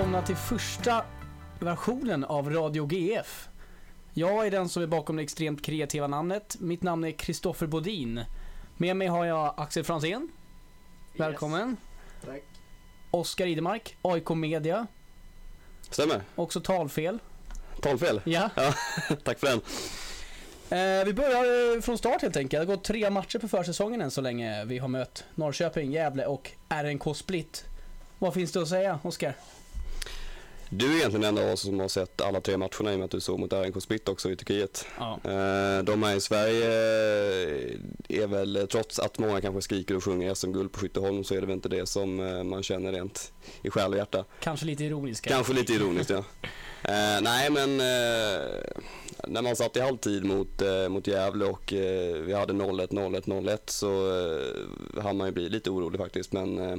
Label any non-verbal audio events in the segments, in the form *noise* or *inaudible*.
välkomna till första versionen av Radio GF. Jag är den som är bakom det extremt kreativa namnet. Mitt namn är Kristoffer Bodin. Med mig har jag Axel Fransén. Välkommen. Tack. Oskar Idemark, AIK Media. Stämmer. Också talfel. Talfel. Ja. Ja, *laughs* tack för den. Eh, vi börjar eh, från start helt enkelt. Det har gått tre matcher på försäsongen än så länge. Vi har mött Norrköping, Gävle och RNK Split. Vad finns det att säga, Oskar? Du är egentligen den av oss som har sett alla tre matcherna i och med att du såg mot RNK Split också i Turkiet. Ja. Eh, De här i Sverige är väl, trots att många kanske skriker och sjunger SM-guld på Skytteholm så är det väl inte det som eh, man känner rent i själ och hjärta. Kanske lite ironiska. Kanske lite ironiskt ja. Eh, nej men eh, när man satt i halvtid mot, eh, mot Gävle och eh, vi hade 0-1, 0-1, 0-1 så eh, hann man ju bli lite orolig faktiskt men eh, eh,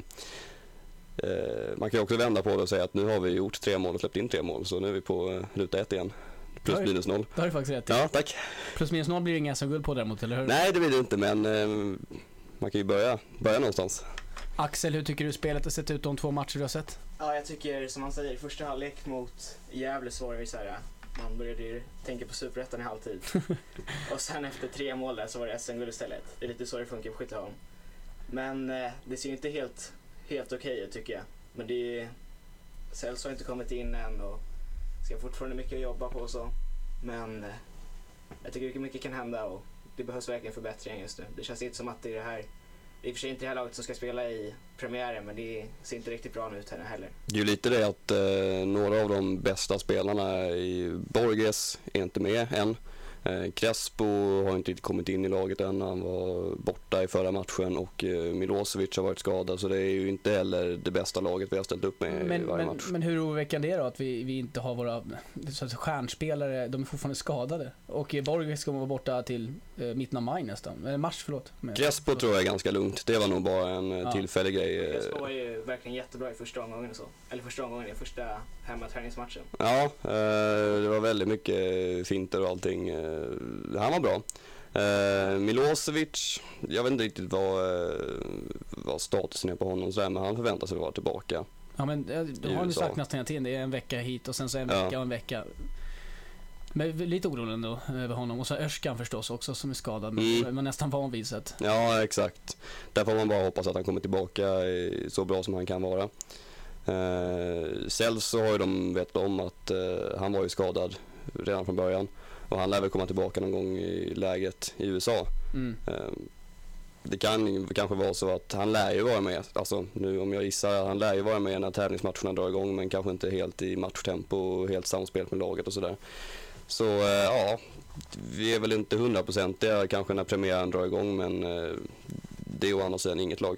man kan ju också vända på det och säga att nu har vi gjort tre mål och släppt in tre mål så nu är vi på eh, ruta ett igen. Plus Oj. minus noll. Det har du faktiskt rätt i. Ja, tack. Plus minus noll blir det inga SM-guld på däremot, eller hur? Nej det blir det inte men eh, man kan ju börja, börja någonstans. Axel, hur tycker du spelet har sett ut de två matcher du har sett? Ja, jag tycker som han säger, första halvlek mot Gävle så var det ju så här, man började ju tänka på superettan i halvtid. *laughs* och sen efter tre mål där så var det SM-guld istället. Det är lite så det funkar på Skytteholm. Men eh, det ser ju inte helt, helt okej okay, tycker jag. Men det är Celso har inte kommit in än och ska fortfarande mycket att jobba på och så. Men eh, jag tycker mycket kan hända och det behövs verkligen förbättringar just nu. Det känns inte som att det är det här det är i och för sig inte det här laget som ska spela i premiären men det ser inte riktigt bra ut här heller. Det är ju lite det att eh, några av de bästa spelarna i Borges är inte med än. Eh, Crespo har inte riktigt kommit in i laget än, han var borta i förra matchen och eh, Milosevic har varit skadad så det är ju inte heller det bästa laget vi har ställt upp med Men, i varje men, match. men hur oroväckande är det då att vi, vi inte har våra så att stjärnspelare, de är fortfarande skadade? Och Borg ska vara borta till eh, mitten av maj nästan, eller mars förlåt. Men- Crespo tror jag är ganska lugnt, det var nog bara en eh, Ja. tillfällig grej. Crespo var ju verkligen jättebra i första omgången och så. Eller första omgången i första hemmaträningsmatchen. Ja, eh, det var väldigt mycket finter och allting. Eh, han var bra. Eh, Milosevic, jag vet inte riktigt vad, eh, vad statusen är på honom sådär, men han förväntar sig vara tillbaka. Ja men eh, I har USA. sagt nästan hela tiden, det är en vecka hit och sen så en Ja. vecka och en vecka. Men lite orolig ändå över honom. Och så Örskan förstås också som är skadad, men Mm. man nästan van vid sett. Ja, exakt. Där får man bara hoppas att han kommer tillbaka så bra som han kan vara. Eh, Celso har ju de vetat om att eh, han var ju skadad redan från början och han lär väl komma tillbaka någon gång i läget i USA. Mm. Eh, Det kan ju kanske vara så att han lär ju vara med, alltså nu om jag gissar, han lär ju vara med när tävlingsmatcherna drar igång men kanske inte helt i matchtempo och helt samspelt med laget och sådär. Så eh, ja, vi är väl inte hundraprocentiga kanske när premiären drar igång men eh, det är å andra sidan inget lag.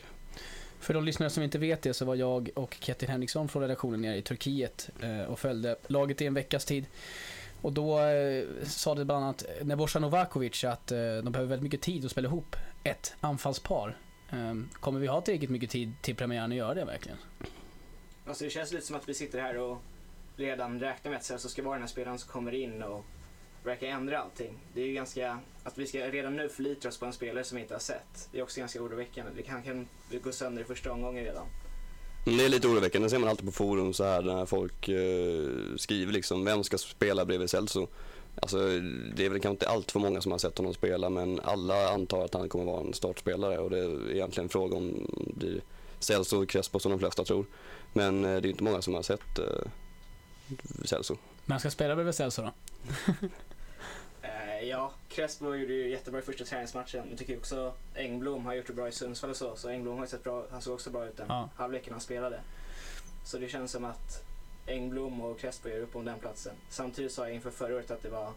För de lyssnare som inte vet det så var jag och Ketil Henriksson från redaktionen nere i Turkiet eh, och följde laget i en veckas tid. Och då eh, sa det bland annat Nebojsa Novakovic att eh, de behöver väldigt mycket tid att spela ihop ett anfallspar. Eh, kommer vi ha tillräckligt mycket tid till premiären att göra det verkligen? Alltså det känns lite som att vi sitter här och redan räknar med att så ska vara den här spelaren som kommer in och verkar ändra allting. Det är ju ganska, att vi ska redan nu förlita oss på en spelare som vi inte har sett. Det är också ganska oroväckande. Det kan, kan gå sönder i första omgången redan. Det är lite oroväckande, det ser man alltid på forum så här när folk eh, skriver liksom, vem ska spela bredvid Celso? Alltså det är väl kanske inte allt för många som har sett honom spela men alla antar att han kommer vara en startspelare och det är egentligen fråga om det Celso och Crespo som de flesta tror. Men eh, det är inte många som har sett eh, Celso. Men ska spela bredvid Celso då? *laughs* Eh, ja, Crespo gjorde ju jättebra i första träningsmatchen. Jag tycker också Engblom har gjort det bra i Sundsvall och så. Så Engblom har sett bra, han såg också bra ut den Ja. halvleken han spelade. Så det känns som att Engblom och Crespo gör upp om den platsen. Samtidigt sa jag inför förra året att det var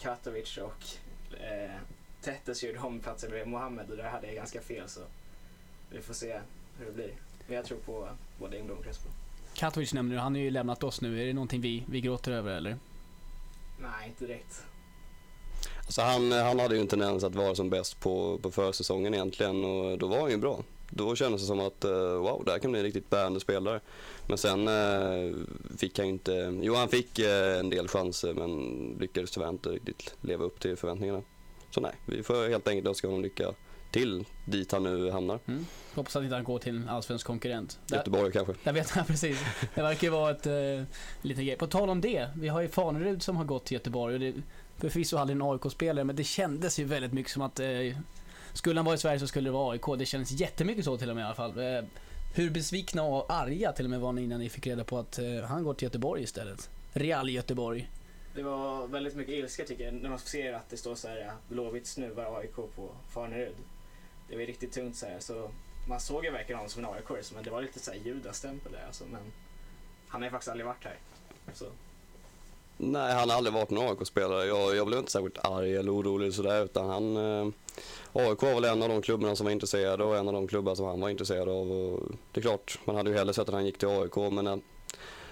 Katovic och eh, Tettes gjorde om platsen med Mohammed och där hade jag ganska fel så vi får se hur det blir. Men jag tror på både Engblom och Crespo. Katovic nämner du, han har ju lämnat oss nu. Är det någonting vi, vi gråter över eller? Nej, inte direkt. Alltså han, han hade ju en tendens att vara som bäst på, på försäsongen egentligen och då var han ju bra. Då kändes det som att eh, wow, det här kan bli en riktigt bärande spelare. Men sen eh, fick han ju inte, jo han fick eh, en del chanser men lyckades tyvärr inte riktigt leva upp till förväntningarna. Så nej, vi får helt enkelt önska honom lycka till dit han nu hamnar. Mm. Hoppas att inte han går till en allsvensk konkurrent. Där, Göteborg kanske. där vet jag *laughs* precis. Det verkar ju vara ett eh, liten grej. På tal om det, vi har ju Fanerud som har gått till Göteborg och det förvisso aldrig en AIK-spelare men det kändes ju väldigt mycket som att eh, skulle han vara i Sverige så skulle det vara AIK. Det kändes jättemycket så till och med i alla fall. Eh, hur besvikna och arga till och med var ni innan ni fick reda på att eh, han går till Göteborg istället? Real Göteborg. Det var väldigt mycket ilska tycker jag när man ser att det står så här eh, Blåvitt snuvar AIK på Farnerud. Det var riktigt tungt så här så man såg ju verkligen honom som en aik men det var lite så här judastämpel där alltså men han har ju faktiskt aldrig varit här. Så. Nej, han har aldrig varit någon AIK-spelare. Jag, jag blev inte särskilt arg eller orolig sådär utan han... Eh, AIK var väl en av de klubbarna som var intresserade och en av de klubbar som han var intresserad av. Och det är klart, man hade ju hellre sett att han gick till AIK men eh,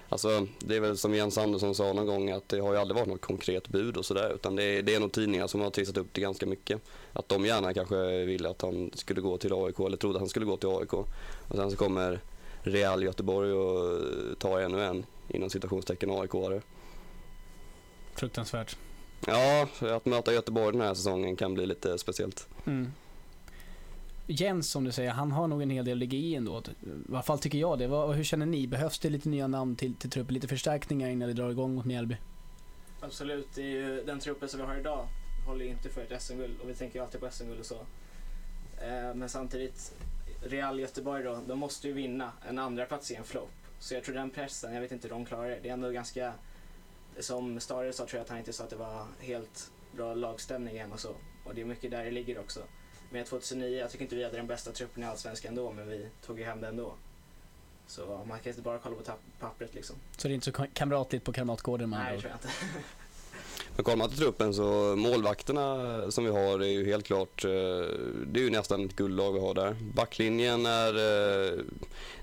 Alltså, det är väl som Jens Andersson sa någon gång att det har ju aldrig varit något konkret bud och sådär utan det är, det är nog tidningar som har trissat upp det ganska mycket. Att de gärna kanske ville att han skulle gå till AIK eller trodde att han skulle gå till AIK. Och sen så kommer Real Göteborg och tar ännu en inom citationstecken AIK-are. Fruktansvärt. Ja, att möta Göteborg den här säsongen kan bli lite speciellt. Mm. Jens som du säger, han har nog en hel del att ligga i ändå. I alla fall tycker jag det. Vad, hur känner ni? Behövs det lite nya namn till, till truppen? Lite förstärkningar innan det drar igång mot Mjällby? Absolut, det är ju, den truppen som vi har idag håller ju inte för ett SM-guld och vi tänker ju alltid på SM-guld och så. Eh, men samtidigt, Real Göteborg då, de måste ju vinna. En andra plats är en flopp. Så jag tror den pressen, jag vet inte hur de klarar det. Det är ändå ganska, som Stare sa tror jag att han inte sa att det var helt bra lagstämning än och så. Och det är mycket där det ligger också. Men 2009, jag tycker inte vi hade den bästa truppen i Allsvenskan ändå, men vi tog ju hem det ändå. Så man kan inte bara kolla på pappret liksom. Så det är inte så kamratligt på Kamratgården med Nej, det tror jag inte. *laughs* Men kollar man till truppen så målvakterna som vi har är ju helt klart, eh, det är ju nästan ett guldlag vi har där. Backlinjen är, eh,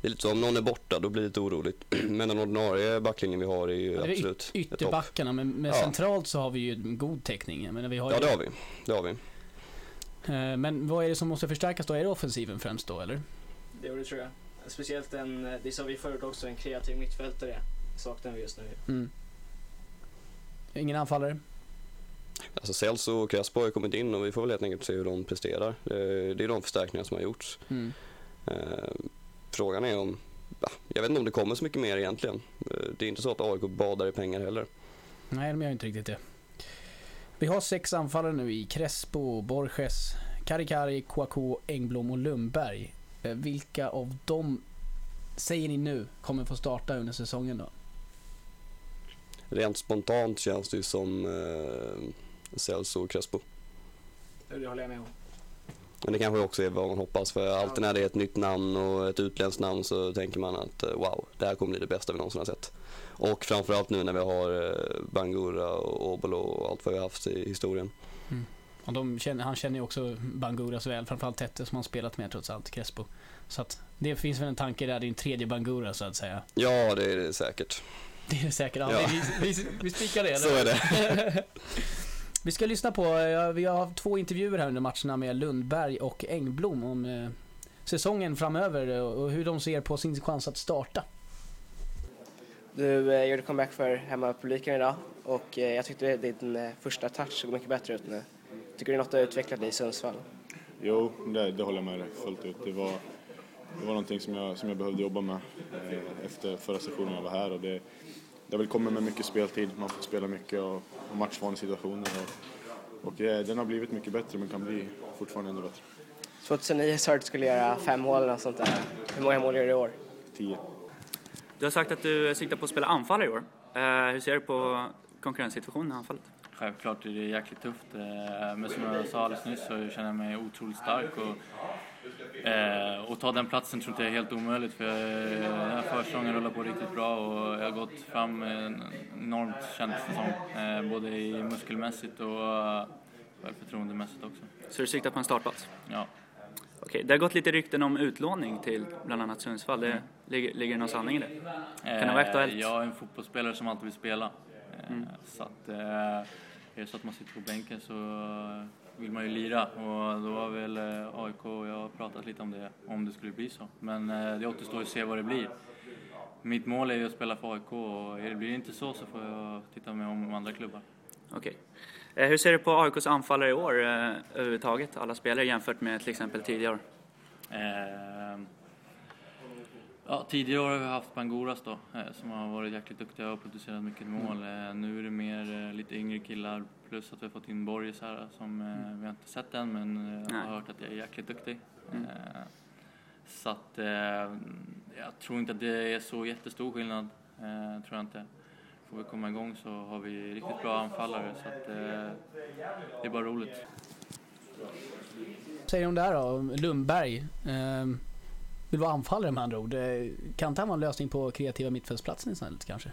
det är lite så om någon är borta då blir det lite oroligt. *clears throat* Men den ordinarie backlinjen vi har är ju ja, absolut yt Ytterbackarna, men, men ja. centralt så har vi ju god täckning. Men vi har ja det har vi. Det har vi. Eh, men vad är det som måste förstärkas då? Är det offensiven främst då eller? Jo det tror jag. Speciellt en, det sa vi förut också, en kreativ mittfältare saknar vi just nu. Mm. Ingen anfallare? Alltså Celso och Crespo har kommit in och vi får väl helt enkelt se hur de presterar. Det är de förstärkningar som har gjorts. Mm. Eh, frågan är om, jag vet inte om det kommer så mycket mer egentligen. Eh, det är inte så att AIK badar i pengar heller. Nej, de gör inte riktigt det. Vi har sex anfallare nu i Crespo, Borges, Karikari, Kouakou, Engblom och Lundberg. Eh, vilka av dem säger ni nu kommer få starta under säsongen då? Rent spontant känns det ju som eh, Celso och Crespo. Det håller jag med om. Men det kanske också är vad man hoppas för alltid när det är ett nytt namn och ett utländskt namn så tänker man att eh, wow, det här kommer bli det bästa vi någonsin har sett. Och framförallt nu när vi har eh, Bangura och Obolo och allt vad vi har haft i historien. Mm. Och de känner, han känner ju också Bangura så väl, framförallt Tette som han spelat med trots allt, Crespo. Så att det finns väl en tanke där, din tredje Bangura så att säga. Ja, det är det säkert. Det är det säkert, ja. ja. Vi, vi, vi spikar det eller? Så är det. *laughs* vi ska lyssna på, vi har två intervjuer här under matcherna med Lundberg och Engblom om eh, säsongen framöver och hur de ser på sin chans att starta. Du eh, gjorde comeback för hemmapubliken idag och eh, jag tyckte din eh, första touch såg mycket bättre ut nu. Tycker du något du har utvecklat dig i Sundsvall? Jo, det, det håller jag med dig fullt ut. Det var, det var någonting som jag, som jag behövde jobba med eh, efter förra sessionen jag var här och det, det har väl kommit med mycket speltid. Man får spela mycket och, och matchvana situationer och, och eh, den har blivit mycket bättre men kan bli fortfarande ännu bättre. 2009 sa du att du skulle göra fem mål eller sånt där. Hur många mål gör du i år? Tio. Du har sagt att du siktar på att spela anfallare i år. Eh, hur ser du på konkurrenssituationen i anfallet? Självklart är det jäkligt tufft, eh, men som jag sa alldeles nyss så känner jag mig otroligt stark. Och, eh, och ta den platsen tror jag är helt omöjligt för den här försäsongen rullar på riktigt bra och jag har gått fram enormt känns det som. Både i muskelmässigt och självförtroendemässigt också. Så du siktar på en startplats? Ja. Okej, det har gått lite rykten om utlåning till bland annat Sundsvall. Det, mm. ligger, ligger det någon sanning i det? Kan det vara aktuellt? Jag är en fotbollsspelare som alltid vill spela. Mm. Så att, eh, är det så att man sitter på bänken så vill man ju lira och då har väl eh, AIK och jag pratat lite om det, om det skulle bli så. Men eh, det återstår att se vad det blir. Mitt mål är ju att spela för AIK och blir det inte så så får jag titta mig om andra klubbar. Okej. Eh, hur ser du på AIKs anfallare i år eh, överhuvudtaget, alla spelare jämfört med till exempel tidigare år? Eh, ja, tidigare år har vi haft Bangoras då, eh, som har varit jäkligt duktiga och producerat mycket mål. Eh, nu är det mer eh, lite yngre killar, plus att vi har fått in Borges här som eh, vi har inte sett än, men jag har hört att jag är jäkligt duktig. Mm. Så att jag tror inte att det är så jättestor skillnad, tror jag inte. Får vi komma igång så har vi riktigt bra anfallare så att det är bara roligt. Vad säger du om det här då? Lundberg. Vill vara anfallare med andra ord. Eh, Kan inte han vara en lösning på kreativa mittfältsplatsen istället kanske?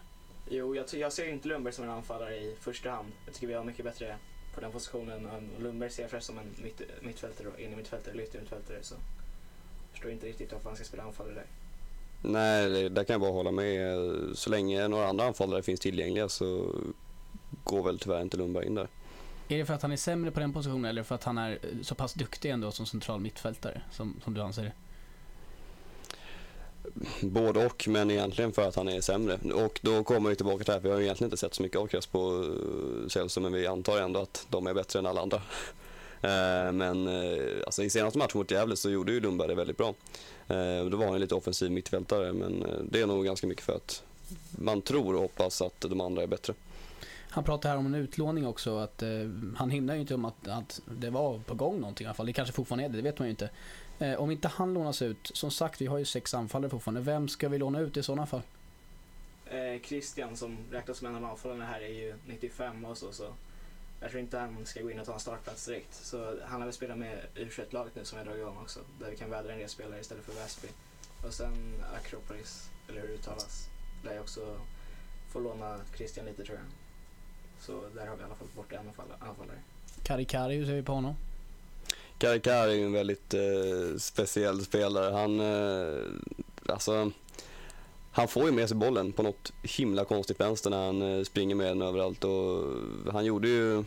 Jo, jag, jag ser inte Lundberg som en anfallare i första hand. Jag tycker vi har mycket bättre på den positionen. Lundberg ser jag först som en mitt, mittfältare, och in i mittfältare eller yttermittfältare. Så jag förstår inte riktigt varför han ska spela anfallare där. Nej, det, där kan jag bara hålla med. Så länge några andra anfallare finns tillgängliga så går väl tyvärr inte Lundberg in där. Är det för att han är sämre på den positionen eller för att han är så pass duktig ändå som central mittfältare som, som du anser det? Både och, men egentligen för att han är sämre. Och då kommer vi tillbaka till det här, för vi har egentligen inte sett så mycket av på eh, och men vi antar ändå att de är bättre än alla andra. *laughs* Eh, men eh, alltså, i senaste matchen mot Gävle så gjorde ju Lundberg det väldigt bra. Då var han lite offensiv mittfältare, men det är nog ganska mycket för att man tror och hoppas att de andra är bättre. Han pratar här om en utlåning också. Att, eh, han hindrar ju inte om att, att det var på gång någonting i alla fall. Det kanske fortfarande är det, det vet man ju inte. Eh, om inte han lånas ut, som sagt vi har ju sex anfallare fortfarande. Vem ska vi låna ut i sådana fall? Eh, Christian som räknas som en av anfallarna här är ju 95 och så. så jag tror inte han ska gå in och ta en startplats direkt. Så han har väl spelat med u laget nu som jag dragit igång också. Där vi kan vädra en del spelare istället för Väsby. Och sen Akropolis, eller hur det uttalas. Där jag också får låna Christian lite tror jag. Så där har vi i alla fall bort en anfall- anfallare. Kari Kari, hur ser vi på honom? Karikar är ju en väldigt eh, speciell spelare. Han, eh, alltså, han får ju med sig bollen på något himla konstigt vänster när han eh, springer med den överallt. Och han gjorde ju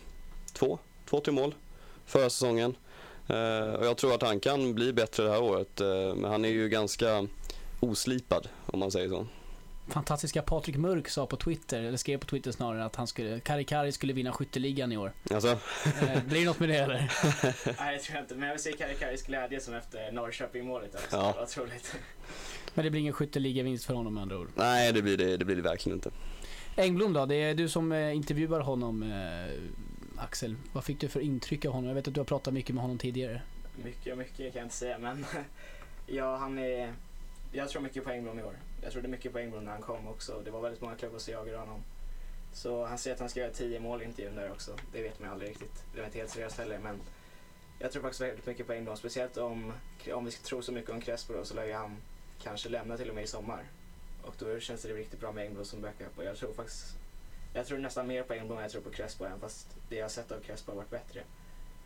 två, två till mål förra säsongen. Eh, och jag tror att han kan bli bättre det här året. Eh, men han är ju ganska oslipad om man säger så. Fantastiska Patrik Mörk sa på Twitter, eller skrev på Twitter snarare, att han skulle, Kari Kari skulle vinna skytteligan i år. Alltså, Eh, blir det något med det eller? *laughs* Nej, det tror jag inte. Men jag vill se Karikaris glädje som efter Norrköping-målet. Alltså. Ja. Det var otroligt. Men det blir ingen skytteligavinst för honom med andra ord. nej det blir det, det blir det verkligen inte. Engblom då, det är du som eh, intervjuar honom eh, Axel. Vad fick du för intryck av honom? Jag vet att du har pratat mycket med honom tidigare. Mycket och mycket kan jag inte säga, men *laughs* ja, han är... Jag tror mycket på Engblom i år. Jag trodde mycket på Engblom när han kom också. Det var väldigt många klubbar som jagade honom. Så han säger att han ska göra 10 mål i intervjun där också. Det vet man ju aldrig riktigt. Det var inte helt seriöst heller, men jag tror faktiskt väldigt mycket på Engblom. Speciellt om, om vi ska tro så mycket om Crespo då, så lär ju han kanske lämna till och med i sommar. Och då känns det riktigt bra med Engblom som backup. Och jag tror faktiskt... Jag tror nästan mer på Engblom än jag tror på Crespo, även fast det jag har sett av Crespo har varit bättre.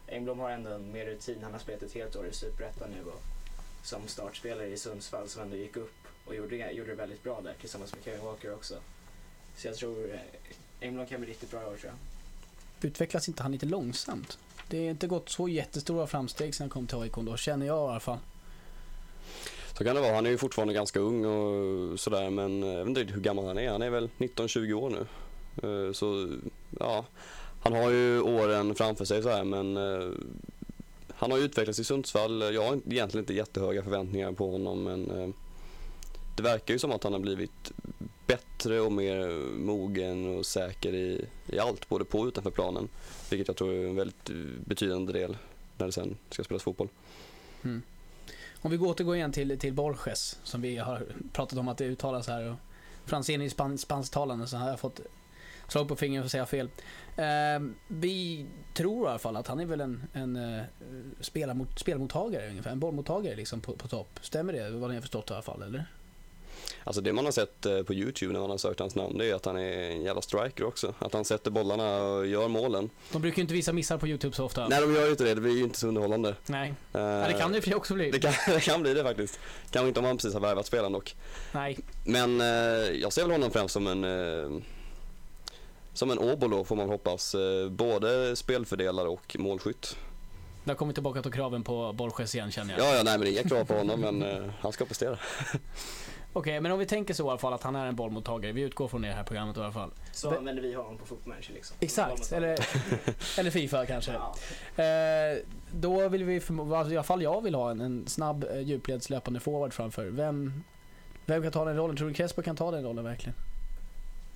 Engblom har ändå mer rutin. Han har spelat ett helt år i Superettan nu och som startspelare i Sundsvall som ändå gick upp och gjorde, gjorde det väldigt bra där tillsammans med Kevin Walker också. Så jag tror eh, Engblom kan bli riktigt bra i år tror jag. Utvecklas inte han lite långsamt? Det har inte gått så jättestora framsteg sen han kom till AIK då, känner jag i alla fall. Så kan det vara. Han är ju fortfarande ganska ung och sådär men jag vet inte hur gammal han är. Han är väl 19-20 år nu. Eh, Så ja, han har ju åren framför sig så här men eh, han har utvecklats i Sundsvall. Jag har egentligen inte jättehöga förväntningar på honom men eh, det verkar ju som att han har blivit bättre och mer mogen och säker i, i allt, både på och utanför planen. Vilket jag tror är en väldigt eh, betydande del när det sen ska spelas fotboll. Mm. Om vi går återgår igen till, till Borges, som vi har pratat om att det uttalas här. Franzén är ju span, spansktalande så han har fått slag på fingret för att säga fel. Eh, vi tror i alla fall att han är väl en, en uh, spelarmot, spelmottagare ungefär, en bollmottagare liksom på, på topp. Stämmer det vad ni har förstått i alla fall eller? Alltså det man har sett eh, på Youtube när man har sökt hans namn det är att han är en jävla striker också. Att han sätter bollarna och gör målen. De brukar ju inte visa missar på YouTube så ofta. Nej de gör ju inte det, det blir ju inte så underhållande. Nej. Eh, Ja, det kan det sig också bli. det kan, *laughs* det kan bli det faktiskt. Kanske inte om han precis har värvat spelaren dock. Nej. Men eh, jag ser väl honom främst som en eh, som en Åbolo får man hoppas. Eh, både spelfördelare och målskytt. Där kommer vi tillbaka till kraven på Borges igen känner jag. Ja, ja, nej men det inga krav på honom men eh, han ska prestera. *laughs* Okej, men om vi tänker så i alla fall att han är en bollmottagare. Vi utgår från det här programmet i alla fall. Så Men- använder vi honom på fotbollsmatcher liksom. Exakt, eller, *laughs* eller Fifa kanske. Ja. Eh, då vill vi, i alla fall jag vill ha en, en snabb djupledslöpande forward framför. Vem, vem kan ta den rollen? Tror du Crespo kan ta den rollen verkligen?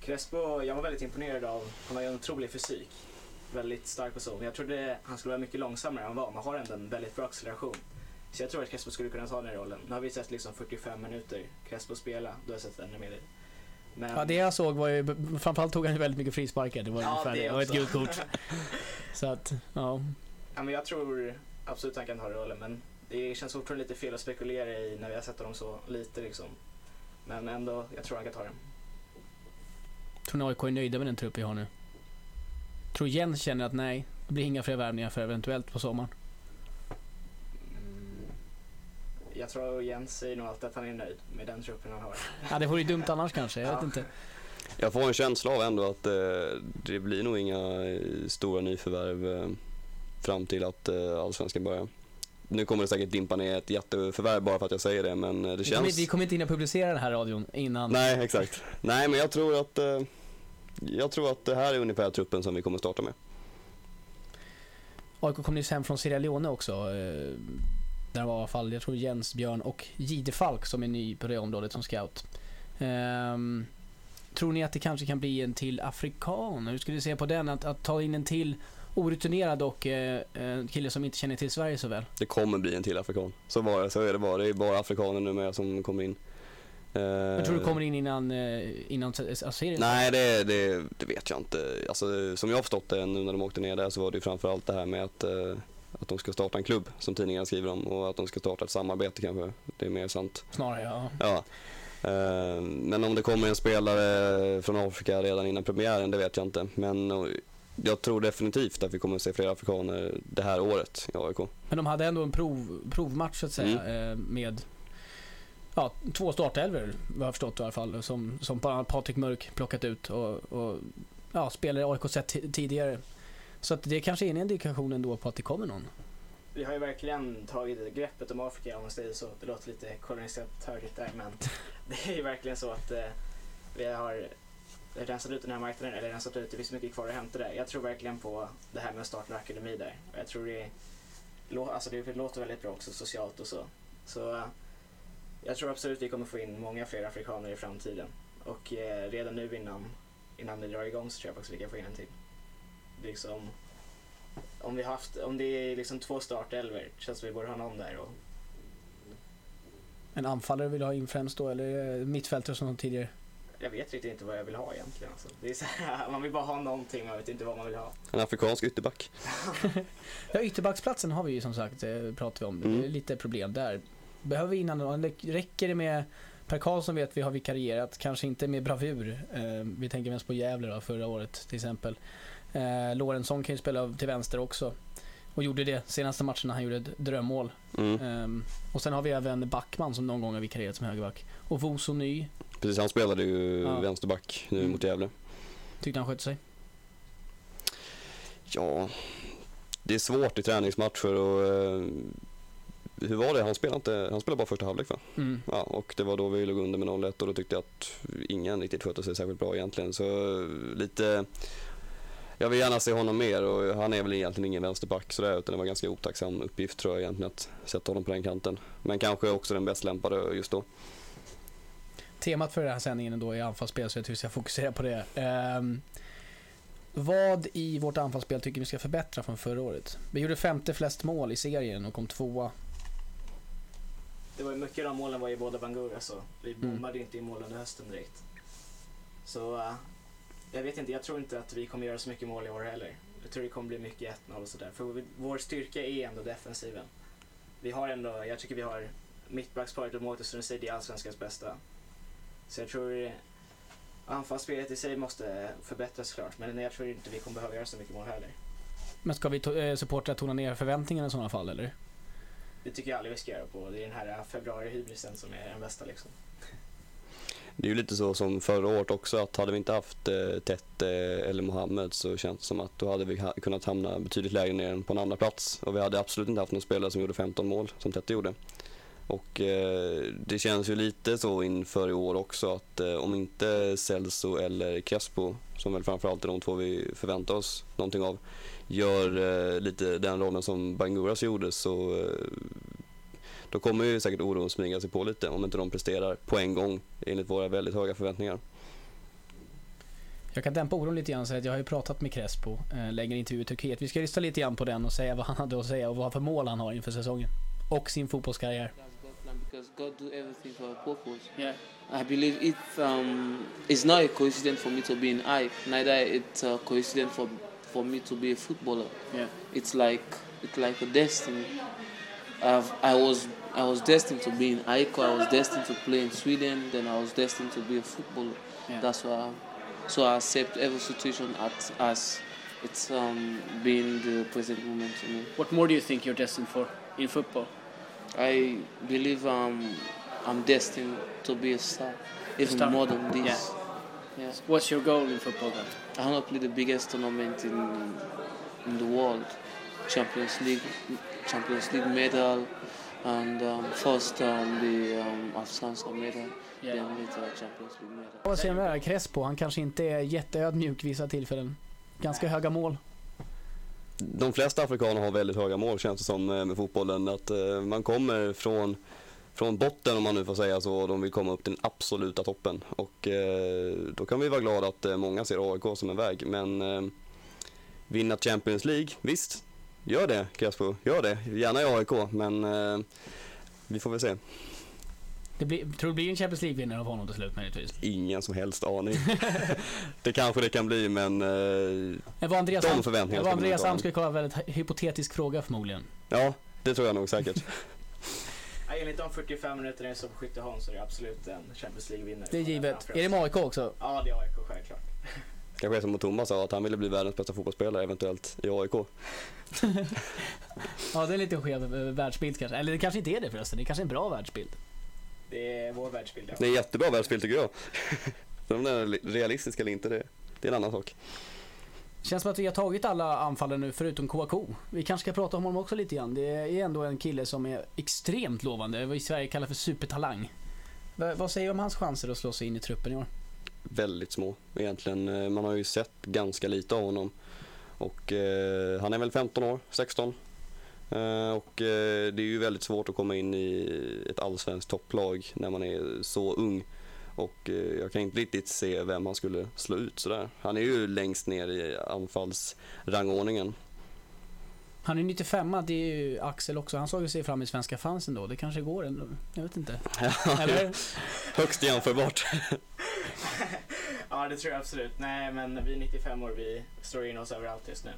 Crespo, jag var väldigt imponerad av, han har ju en otrolig fysik. Väldigt stark person. Jag trodde han skulle vara mycket långsammare än han var, men har ändå en väldigt bra acceleration. Så jag tror att Crespo skulle kunna ta den här rollen. Nu har vi sett liksom 45 minuter Crespo spela, du har sett ännu mer. Men, Ja, det jag såg var ju, framförallt tog han ju väldigt mycket frisparkar. Det var Ja, det det. Var ett gult kort. *laughs* Så att, ja. ja, men jag tror absolut han kan ta den rollen, men det känns fortfarande lite fel att spekulera i när vi har sett honom så lite liksom. Men ändå, jag tror han kan ta den. Tror ni AIK är nöjda med den trupp vi har nu? Tror Jens känner att nej, det blir inga fler värvningar för eventuellt på sommaren? Mm. Jag tror Jens säger nog alltid att han är nöjd med den truppen han har. Ja, det vore ju dumt annars kanske. Jag vet Ja. inte. Jag får en känsla av ändå att eh, det blir nog inga eh, stora nyförvärv eh, fram till att eh, Allsvenskan börjar. Nu kommer det säkert dimpa ner ett jätteförvärv bara för att jag säger det, men eh, det Vi kommer, känns... vi kommer inte hinna publicera den här radion innan. Nej, exakt. Nej, men jag tror att eh, jag tror att det här är ungefär truppen som vi kommer starta med. AIK kom nyss hem från Sierra Leone också. eh, Där var i alla fall, jag tror Jens, Björn och Gide Falk som är ny på det området som scout. Ehm, tror ni att det kanske kan bli en till afrikan? Hur skulle du se på den? Att, att ta in en till orutinerad och eh, en kille som inte känner till Sverige så väl? Det kommer bli en till afrikan. Så, det, så är det bara. Det är bara afrikaner numera som kommer in. Eh, Jag tror du kommer in innan, eh, innan serien? Nej, det, det, det vet jag inte. Alltså, som jag har förstått det nu när de åkte ner där så var det framförallt det här med att, eh, att de ska starta en klubb som tidningarna skriver om och att de ska starta ett samarbete kanske. Det är mer sant. Snarare ja. Ja. Eh, Men om det kommer en spelare från Afrika redan innan premiären, det vet jag inte. Men eh, jag tror definitivt att vi kommer att se fler afrikaner det här året i AIK. Men de hade ändå en prov, provmatch så att säga Mm. eh, med ja, två startelvor vad jag har förstått i alla fall. Som, som bara Patrik Mörk plockat ut och, och ja, spelare i AIK sett ti- tidigare. Så att det kanske är en indikation ändå på att det kommer någon. Vi har ju verkligen tagit greppet om Afrika om man säger så. Det låter lite kolonisatörigt där men *laughs* det är ju verkligen så att eh, vi har rensat ut den här marknaden, eller rensat ut, det finns mycket kvar att hämta där. Jag tror verkligen på det här med att starta en akademi där. Och jag tror det, alltså det låter väldigt bra också socialt och så. Så eh, jag tror absolut vi kommer få in många fler afrikaner i framtiden. Och eh, redan nu innan, innan vi drar igång så tror jag faktiskt vi kan få in en till. Liksom, om, vi haft, om det är liksom två startelvor känns som vi borde ha någon där. Och, En anfallare vill du ha in främst då eller eh, mittfältare som tidigare? Jag vet riktigt inte vad jag vill ha egentligen. Alltså. Det är så här, man vill bara ha någonting, man vet inte vad man vill ha. En afrikansk ytterback. Ja, ytterbacksplatsen har vi ju som sagt eh, pratat vi om. Mm. Det är lite problem där. Behöver vi innan någon? Räcker det med Per Karlsson vet vi har vikarierat, kanske inte med bravur. Eh, vi tänker mest på Gävle då, förra året till exempel. Eh, Lorentzon kan ju spela till vänster också. Och gjorde det senaste matchen när han gjorde ett drömmål. Mm. Ehm, och sen har vi även Backman som någon gång har vikarierat som högerback. Och Voso ny, Precis, han spelade ju Ja. vänsterback nu Mm. mot Gävle. tyckte han skötte sig. Ja, det är svårt i träningsmatcher och eh, hur var det? Han spelade, inte, han spelade bara första halvlek va? Mm. Ja, och det var då vi låg under med 0-1 och då tyckte jag att ingen riktigt skötte sig särskilt bra egentligen. Så lite, jag vill gärna se honom mer och han är väl egentligen ingen vänsterback sådär utan det var en ganska otacksam uppgift tror jag egentligen att sätta honom på den kanten. Men kanske också den bäst lämpade just då. Temat för den här sändningen då är anfallsspel så jag tycker vi ska fokusera på det. Ehm, vad i vårt anfallsspel tycker vi ska förbättra från förra året? Vi gjorde femte flest mål i serien och kom tvåa. Det var mycket av målen var ju båda Bangura så vi Mm. bommade inte i mål under hösten direkt. Så eh, jag vet inte, jag tror inte att vi kommer göra så mycket mål i år heller. Jag tror det kommer bli mycket 1-0 och sådär. För vår styrka är ändå defensiven. Vi har ändå, jag tycker vi har mittbacksparet och Mårten Sunesidi är allsvenskans bästa. Så jag tror eh, anfallsspelet i sig måste förbättras klart. Men jag tror inte vi kommer behöva göra så mycket mål heller. Men ska vi to- eh, supportra tona ner förväntningarna i sådana fall eller? Det tycker jag aldrig vi ska göra på. Det är den här februari-hybrisen som är den bästa liksom. *laughs* Det är ju lite så som förra året också att hade vi inte haft eh, Tette eller Mohammed så känns det som att då hade vi ha, kunnat hamna betydligt lägre ner än på en andra plats och vi hade absolut inte haft någon spelare som gjorde 15 mål som Tette gjorde. Och eh, det känns ju lite så inför i år också att eh, om inte Celso eller Crespo, som väl framförallt är de två vi förväntar oss någonting av, gör eh, lite den rollen som Banguras gjorde så eh, då kommer ju säkert oron smyga sig på lite om inte de presterar på en gång enligt våra väldigt höga förväntningar. Jag kan dämpa oron lite grann och säga att jag har ju pratat med Crespo, eh, längre intervju i Turkiet. Vi ska lyssna lite grann på den och säga vad han hade att säga och vad för mål han har inför säsongen. Och sin fotbollskarriär. Because God do everything for a purpose. Yeah. I believe it's um, it's not a coincidence for me to be in Ike. Neither it's a coincidence for for me to be a footballer. Yeah. It's like it's like a destiny. I've, I was I was destined to be in Ike. I was destined to play in Sweden. Then I was destined to be a footballer. Yeah. That's why. I, so I accept every situation at, as it's um, being the present moment to me. What more do you think you're destined for in football? I believe um, I'm destined to be a star, even star. more than this. Yeah. What's your goal in football then? I want to play the biggest tournament in in the world, Champions League, Champions League medal, and um, first um, the um, Allsvenskan medal, Yeah. then Champions League medal. Vad säger du med Crespo? Han kanske inte är jätteödmjuk vissa tillfällen. Ganska höga mål. De flesta afrikaner har väldigt höga mål känns det som eh, med fotbollen. Att eh, man kommer från, från botten om man nu får säga så och de vill komma upp till den absoluta toppen. Och eh, då kan vi vara glada att många ser AIK som en väg. Men vinna Champions League, visst, gör det Crespo, gör det. Gärna i AIK men vi får väl se. Det blir, tror du det blir en Champions League-vinnare av honom till slut möjligtvis? Ingen som helst aning. *laughs* det kanske det kan bli men eh, Det var Andreas, De förväntningarna var Andreas. Am skulle kolla en väldigt hypotetisk fråga förmodligen. ja, det tror jag nog säkert. *laughs* Ja, enligt de 45 minuterna jag såg på Skytteholm så är det absolut en Champions League-vinnare. Det är givet. Är det med AIK också? Ja, det är AIK självklart. *laughs* Kanske är som Thomas sa, att han ville bli världens bästa fotbollsspelare eventuellt i AIK. Ja, det är lite skev eh, världsbild kanske. Eller det kanske inte är det förresten. Det är kanske är en bra världsbild. Det är vår världsbild. Ja. Det är en jättebra världsbild tycker jag. Sen *laughs* om den är realistisk eller inte, det, det är en annan sak. Känns som att vi har tagit alla anfallare nu förutom Kouakou. Vi kanske ska prata om honom också lite grann. Det är ändå en kille som är extremt lovande. Vad i Sverige kallar för supertalang. Va- vad säger du om hans chanser att slå sig in i truppen i år? Väldigt små egentligen. Eh, Man har ju sett ganska lite av honom. Och eh, han är väl 15 år, 16. Eh, och eh, det är ju väldigt svårt att komma in i ett allsvenskt topplag när man är så ung. Och eh, jag kan inte riktigt se vem han skulle slå ut sådär. Han är ju längst ner i anfallsrangordningen. Han är 95 det är ju Axel också. Han såg ju sig fram i svenska fansen då. Det kanske går ändå. Jag vet inte. *laughs* Eller? *laughs* Högst jämförbart. *laughs* ja, det tror jag absolut. Nej, men vi är 95 år, vi slår in oss överallt just nu.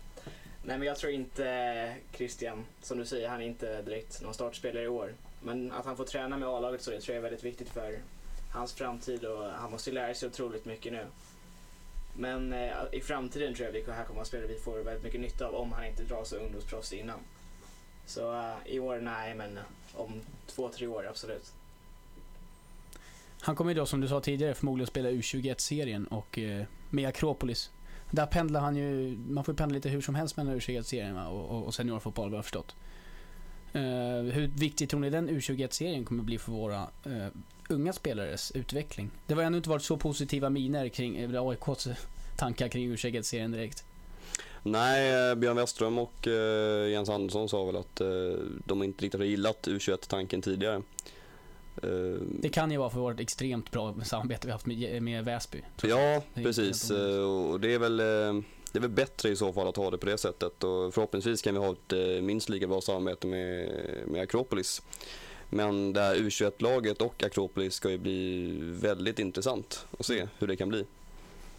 Nej, men jag tror inte Christian, som du säger, han är inte direkt någon startspelare i år. Men att han får träna med A-laget så det tror jag är väldigt viktigt för hans framtid och han måste ju lära sig otroligt mycket nu. Men eh, i framtiden tror jag vi här kommer att spela vi får väldigt mycket nytta av om han inte drar sig ungdomsproffs innan. Så eh, i år, nej, men eh, om två, tre år absolut. Han kommer ju då som du sa tidigare förmodligen spela U21-serien och eh, med Akropolis. Där pendlar han ju, man får ju pendla lite hur som helst mellan U21-serien och, och, och seniorfotboll vad jag förstått. Uh, hur viktig tror ni den U21-serien kommer bli för våra uh, unga spelares utveckling? Det har ännu inte varit så positiva miner kring AIKs tankar kring U21-serien direkt. Nej, eh, Björn Westström och Jens Andersson sa väl att de inte riktigt har gillat U21-tanken tidigare. Eh, Det kan ju vara för vårt extremt bra samarbete vi haft med, med Väsby. ja, precis. Eh, och det är väl eh, det är väl bättre i så fall att ha det på det sättet och förhoppningsvis kan vi ha ett minst lika bra samarbete med, med Akropolis. Men det här U21-laget och Akropolis ska ju bli väldigt intressant att se hur det kan bli.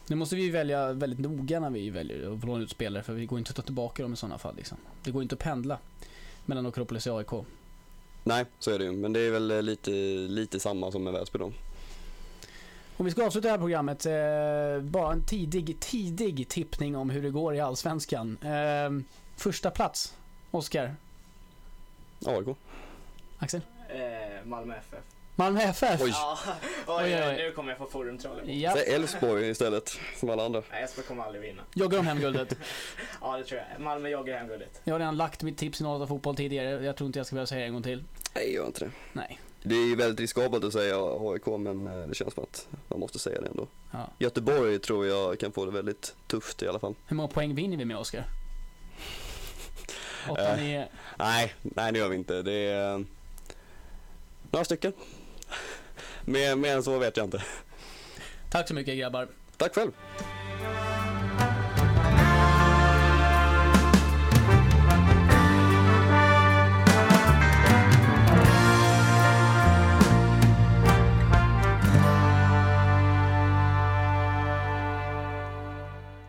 Nu måste vi välja väldigt noga när vi väljer att låna ut spelare för vi går inte att ta tillbaka dem i sådana fall. Liksom. Det går inte att pendla mellan Akropolis och AIK. Nej, så är det ju. Men det är väl eh, lite, lite samma som med Väsby då. Om vi ska avsluta det här programmet, eh, bara en tidig, tidig tippning om hur det går i Allsvenskan. Eh, första plats, Oskar, AIK. Axel? Eh, Malmö FF. Malmö FF. Oj. Ja, oj, Oj, oj, nu kommer jag få forumtrollen. Säg Elfsborg istället, som alla andra. Nej, Elfsborg kommer aldrig vinna. joggar de hem guldet. *laughs* Ja, det tror jag. Malmö joggar hem guldet. Jag har redan lagt mitt tips i Norrland fotboll tidigare. Jag tror inte jag ska behöva säga det en gång till. Nej, gör inte det. Nej. Det är ju väldigt riskabelt att säga AIK, men eh, det känns som att man måste säga det ändå. Ja. Göteborg tror jag kan få det väldigt tufft i alla fall. Hur många poäng vinner vi med Oskar? *laughs* Åtta, Eh. nio. Nej, nej det gör vi inte. Det är eh, några stycken. Mer, mer än så vet jag inte. Tack så mycket grabbar. Tack själv.